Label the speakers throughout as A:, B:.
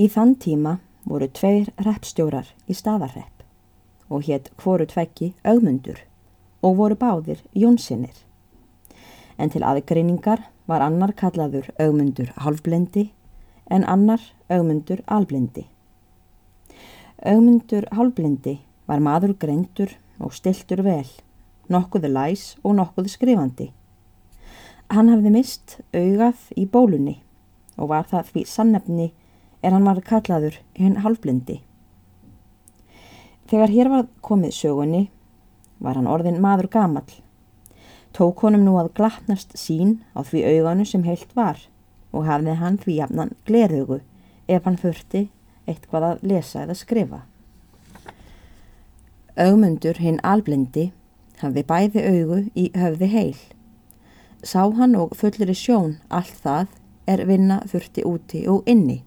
A: Í þann tíma voru tveir reppstjórar í staðarrepp og hétt hvoru tveggi augmundur og voru báðir jónsinnir. En til aðgreiningar var annar kallaður augmundur halfblindi en annar augmundur alblindi. Augmundur halfblindi var maður greintur og stiltur vel, nokkuð læs og nokkuð skrifandi. Hann hafði mist augað í bólunni og var það því sannefni er hann var kallaður hinn halfblindi. Þegar hér var komið sögunni var hann orðin maður gamall. Tók honum nú að glatnast sín á því auganu sem heilt var og hafði hann því jafnan glerhugu ef hann þurfti eitthvað að lesa eða skrifa. Augmundur hinn alblindi hafði bæði augu í höfði heil. Sá hann og fullir í sjón allt það er vinna þurfti úti og inni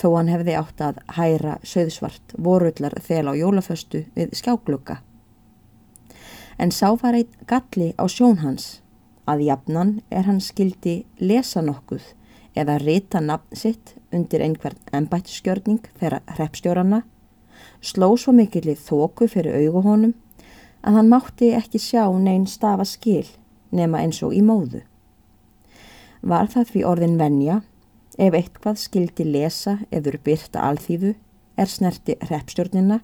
A: þó hann hefði átt að hæra söðsvart vorullar þel á jólaföstu við skjáglugga. En sá var einn galli á sjón hans að jafnan er hann skildi lesa nokkuð eða rita nafn sitt undir einhvern ennbættisgjörning þeirra hreppstjórarna, sló svo mikilið þóku fyrir auguhónum að hann mátti ekki sjá neyn stafa skil nema eins og í móðu. Var það því orðin venja ef eitthvað skildi lesa eður byrta alþýðu er snerti hreppstjórnina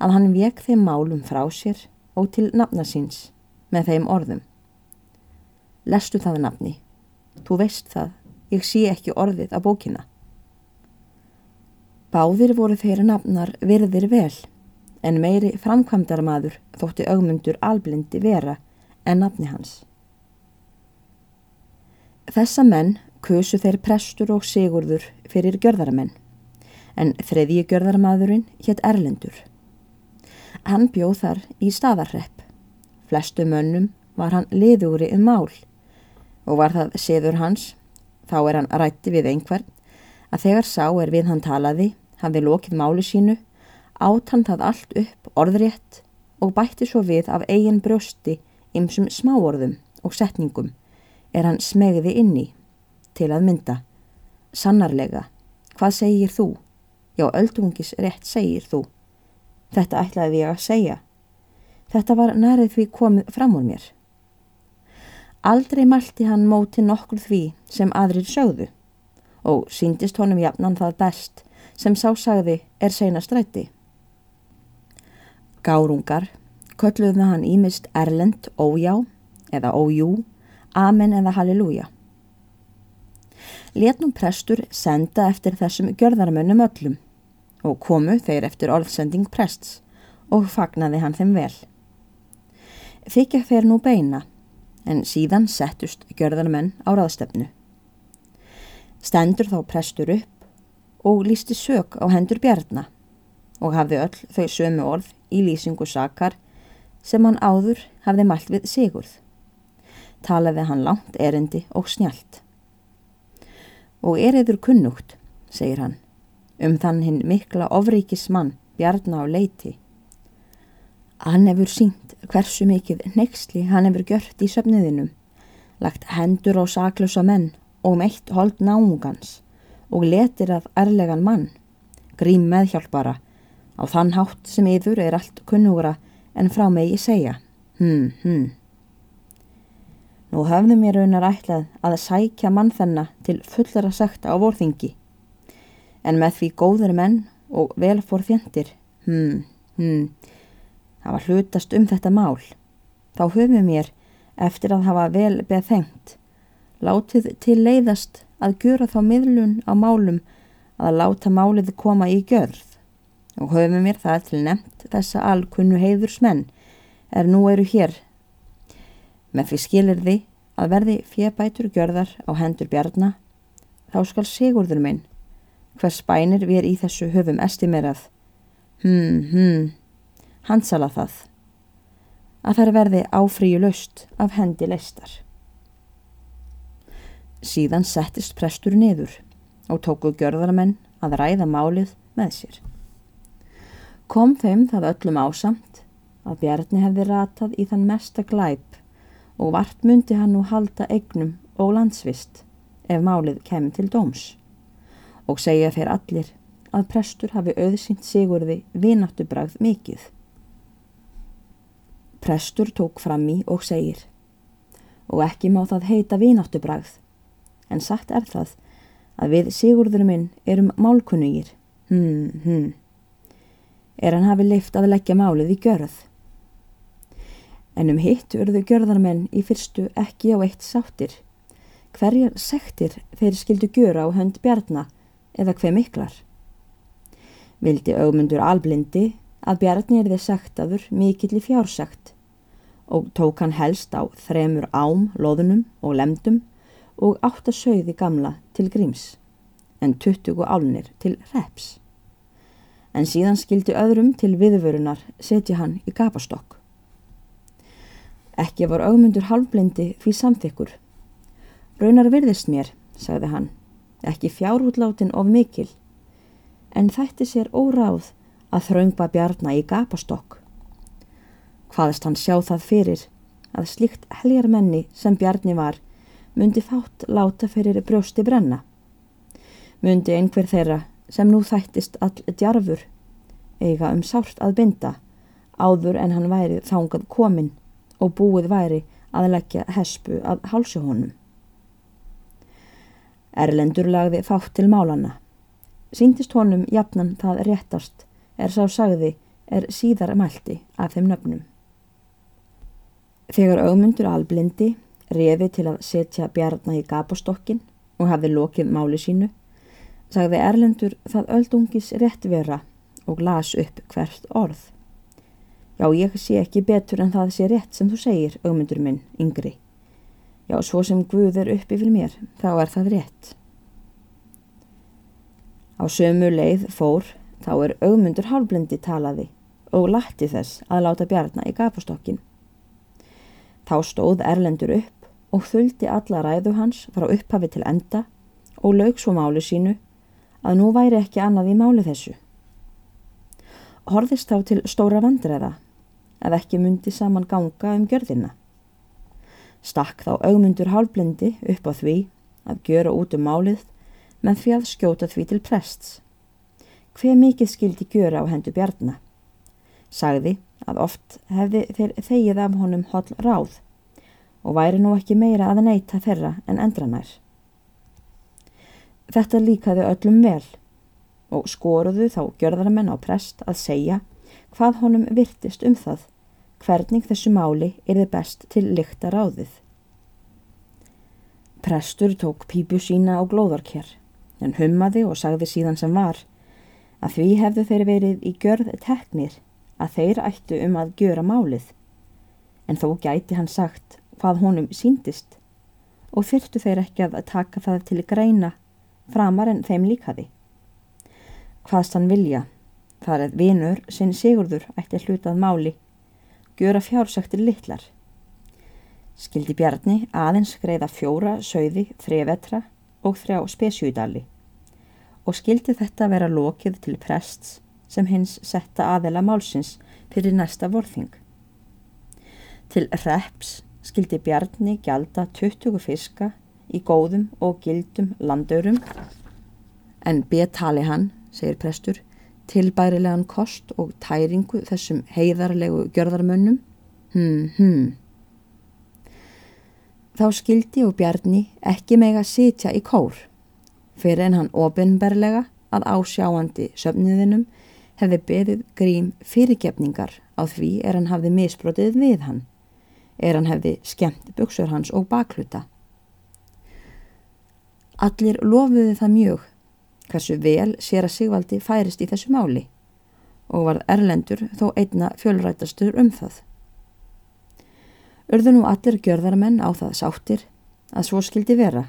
A: að hann vek þeim málum frá sér og til nafna síns með þeim orðum. Lestu það nafni, þú veist það Ég sé ekki orðið á bókina. Báðir voru þeirra nafnar virðir vel, en meiri framkvæmdarmadur þótti augmundur alblindi vera en nafni hans. Þessa menn kusu þeir prestur og sigurður fyrir gjörðaramenn, en þreðji gjörðarmadurinn hétt Erlendur. Hann bjóð þar í staðarrepp. Flestu mönnum var hann liðúri um mál og var það siður hans Þá er hann rætti við einhvern að þegar sá er við hann talaði, hafði lokið máli sínu, átt hann það allt upp orðrétt og bætti svo við af eigin brjósti ymsum smáorðum og setningum er hann smegði inni til að mynda. Sannarlega, hvað segir þú? Já, öldungis rétt segir þú. Þetta ætlaði ég að segja. Þetta var nærið því komið fram úr mér. Aldrei mælti hann móti nokkur því sem aðrir sögðu og síndist honum jafnan það best sem sásagði er seina strætti. Gárungar kölluði hann ímist erlend ójá eða ójú, amen eða halleluja. Létnum prestur senda eftir þessum gjörðarmönnum öllum og komu þeir eftir orðsending prests og fagnaði hann þeim vel. Þykja þeir nú beina en síðan settust gjörðarmenn á ráðstefnu. Stendur þá prestur upp og lísti sög á hendur bjarnar og hafði öll þau sömu orð í lýsingu sakar sem hann áður hafði mælt við sigurð. Talaði hann langt erindi og snjált. Og er eður kunnugt, segir hann, um þann hinn mikla ofríkis mann bjarnar á leiti. Hann hefur sínt hversu mikið nexli hann hefur gjört í söfniðinum, lagt hendur á saklösa menn og meitt hold náungans og letir að erlegan mann, grím meðhjálpara, á þann hátt sem yfir er allt kunnúra en frá megi segja, hm, hm. Nú höfðum ég raunar ætlað að sækja mann þennan til fullara sekta á vorþingi, en með því góður menn og vel fór þjendir, hm, hm, hafa hlutast um þetta mál. Þá höfum mér, eftir að hafa vel beðhengt, látið til leiðast að gjöra þá miðlun á málum að láta málið koma í gjörð og höfum mér það til nefnt þessa alkunnu heiðursmenn er nú eru hér. Með því skilir því að verði fjebætur gjörðar á hendur bjarnar, þá skal sigurður minn, hvers bænir við í þessu höfum estimerað. Hmm, hmm, hansala það að þær verði áfríu laust af hendi leistar. Síðan settist prestur niður og tóku gjörðarmenn að ræða málið með sér. Kom þeim það öllum ásamt að Bjarni hefði ratað í þann mesta glæp og vart myndi hann nú halda egnum og landsvist ef málið kemur til dóms og segja þeir allir að prestur hafi auðsýnt sigurði vináttubragð mikið. Prestur tók fram í og segir og ekki má það heita vináttubragð en satt er það að við sigurður minn erum málkunnugir. Hmm, hmm. Er hann hafi leift að leggja málið í görð? En um hitt urðu görðarmenn í fyrstu ekki á eitt sáttir. Hverjar sektir þeir skildu gjöra á hönd bjarna eða hver miklar? Vildi augmundur alblindi að bjarni er þið sektaður mikill í fjársekt og tók hann helst á þremur ám, loðunum og lemdum og átta sögði gamla til gríms en 20 álnir til reps. En síðan skildi öðrum til viðvörunar setja hann í gapastokk. Ekki var augmundur halvblindi því samþykkur. Raunar virðist mér, sagði hann, ekki fjárhútlátin of mikil, en þætti sér óráð að þraungba bjarna í gapastokk. Hvaðst hann sjá það fyrir að slikt heljarmenni sem bjarni var myndi fátt láta fyrir brjósti brenna. Myndi einhver þeirra sem nú þættist all djarfur eiga um sárt að binda áður en hann væri þángað komin og búið væri að leggja hespu að hálsi honum. Erlendur lagði fátt til málana. Sýndist honum jafnan það réttast er sá sagði er síðar mælti af þeim nöfnum. Þegar augmundur alblindi refi til að setja bjarna í gapastokkin og hafði lokið máli sínu, sagði Erlendur það öldungis rétt vera og las upp hvert orð. Já, ég sé ekki betur en það sé rétt sem þú segir, augmundur minn, yngri. Já, svo sem Guð er upp yfir mér, þá er það rétt. Á sömu leið fór, þá er augmundur halvblindi talaði og latti þess að láta bjarna í gapastokkin. Þá stóð Erlendur upp og þuldi alla ræðu hans frá upphafi til enda og laug svo máli sínu að nú væri ekki annað í máli þessu. Horðist þá til stóra vandræða að ekki myndi saman ganga um gjörðina. Stakk þá augmundur hálfblindi upp á því að gjöra út um málið með því að skjóta því til prests. Hver mikið skildi gjöra á hendu bjarna? Sagði að oft hefði þeir þegið af honum holl ráð og væri nú ekki meira að neyta þeirra en endranær. Þetta líkaði öllum vel og skoruðu þá gjörðarmenn á prest að segja hvað honum virtist um það, hvernig þessu máli er þið best til lykta ráðið. Prestur tók pípu sína á glóðarkér, en hummaði og sagði síðan sem var að því hefðu þeir verið í gjörð teknir að þeir ættu um að gjöra málið, en þó gæti hann sagt hvað honum síndist og þyrtu þeir ekki að taka það til greina framar en þeim líkaði. Hvaðst hann vilja, þar að vinur sinn Sigurður ætti hlutað máli, gjöra fjársöktir litlar. Skildi Bjarni aðeins greiða fjóra, söiði, þrevetra og þrjá spesjúdali og skildi þetta vera lokið til prests sem hins setta aðela málsins fyrir næsta vorþing. Til reps skildi Bjarni gjalda 20 fiska í góðum og gildum landaurum en betali hann, segir prestur, tilbærilegan kost og tæringu þessum heiðarlegu gjörðarmönnum. Hmm, hmm. Þá skildi og Bjarni ekki meg að sitja í kór, fyrir en hann ofinberlega að ásjáandi söfniðinum hefði beðið grím fyrirgefningar á því er hann hafði misbrotið við hann er hann hefði skemmt buksur hans og bakluta. Allir lofuði það mjög hversu vel sér að Sigvaldi færist í þessu máli og var erlendur þó einna fjölrætastur um það. Urðu nú allir gjörðarmenn á það sáttir að svo skildi vera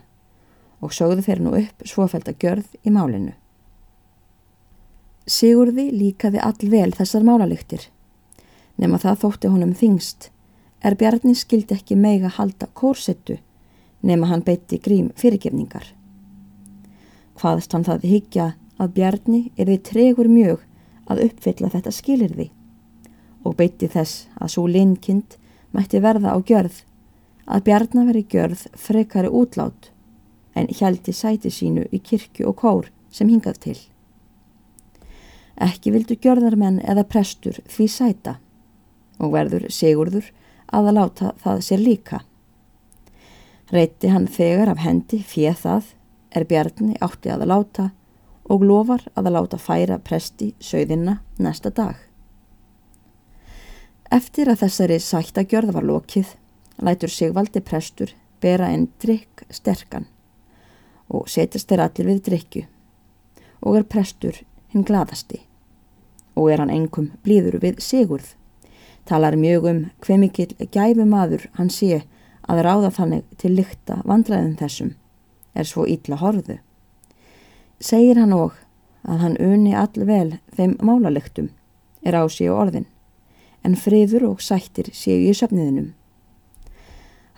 A: og sögðu þeir nú upp svofælda gjörð í málinu. Sigurði líkaði all vel þessar málalyktir nema það þótti honum þingst er Bjarni skildi ekki meiga halda kórsettu nema hann beitti grím fyrirgefningar. Hvaðst hann það higgja að Bjarni er við tregur mjög að uppfylla þetta skilirði og beitti þess að svo linkind mætti verða á gjörð að Bjarni veri gjörð frekari útlát en hjælti sæti sínu í kirkju og kór sem hingað til. Ekki vildu gjörðarmenn eða prestur því sæta og verður Sigurður að að láta það sér líka. Reyti hann þegar af hendi fjeð það er Bjarni átti að láta og lofar að láta færa presti sögðina næsta dag. Eftir að þessari sætta gjörð var lokið, lætur Sigvaldi prestur bera einn drikk sterkan og setjast þeir allir við drikju og er prestur hinn gladasti og er hann engum blíður við Sigurð talar mjög um hver mikill gæfumadur hann sé að ráða þannig til lykta vandræðum þessum er svo ítla horðu segir hann og að hann uni allvel þeim málalyktum er á síu orðin en friður og sættir séu í söfniðinum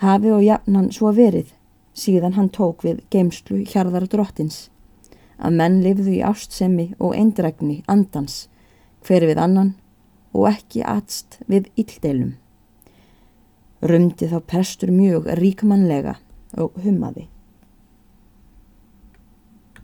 A: hafi og jafnan svo verið síðan hann tók við geimslu hjarðar drottins að menn lifðu í ástsemi og eindregni andans hver við annan og ekki atst við illdeilum. Rumdi þá prestur mjög ríkmannlega og hummaði.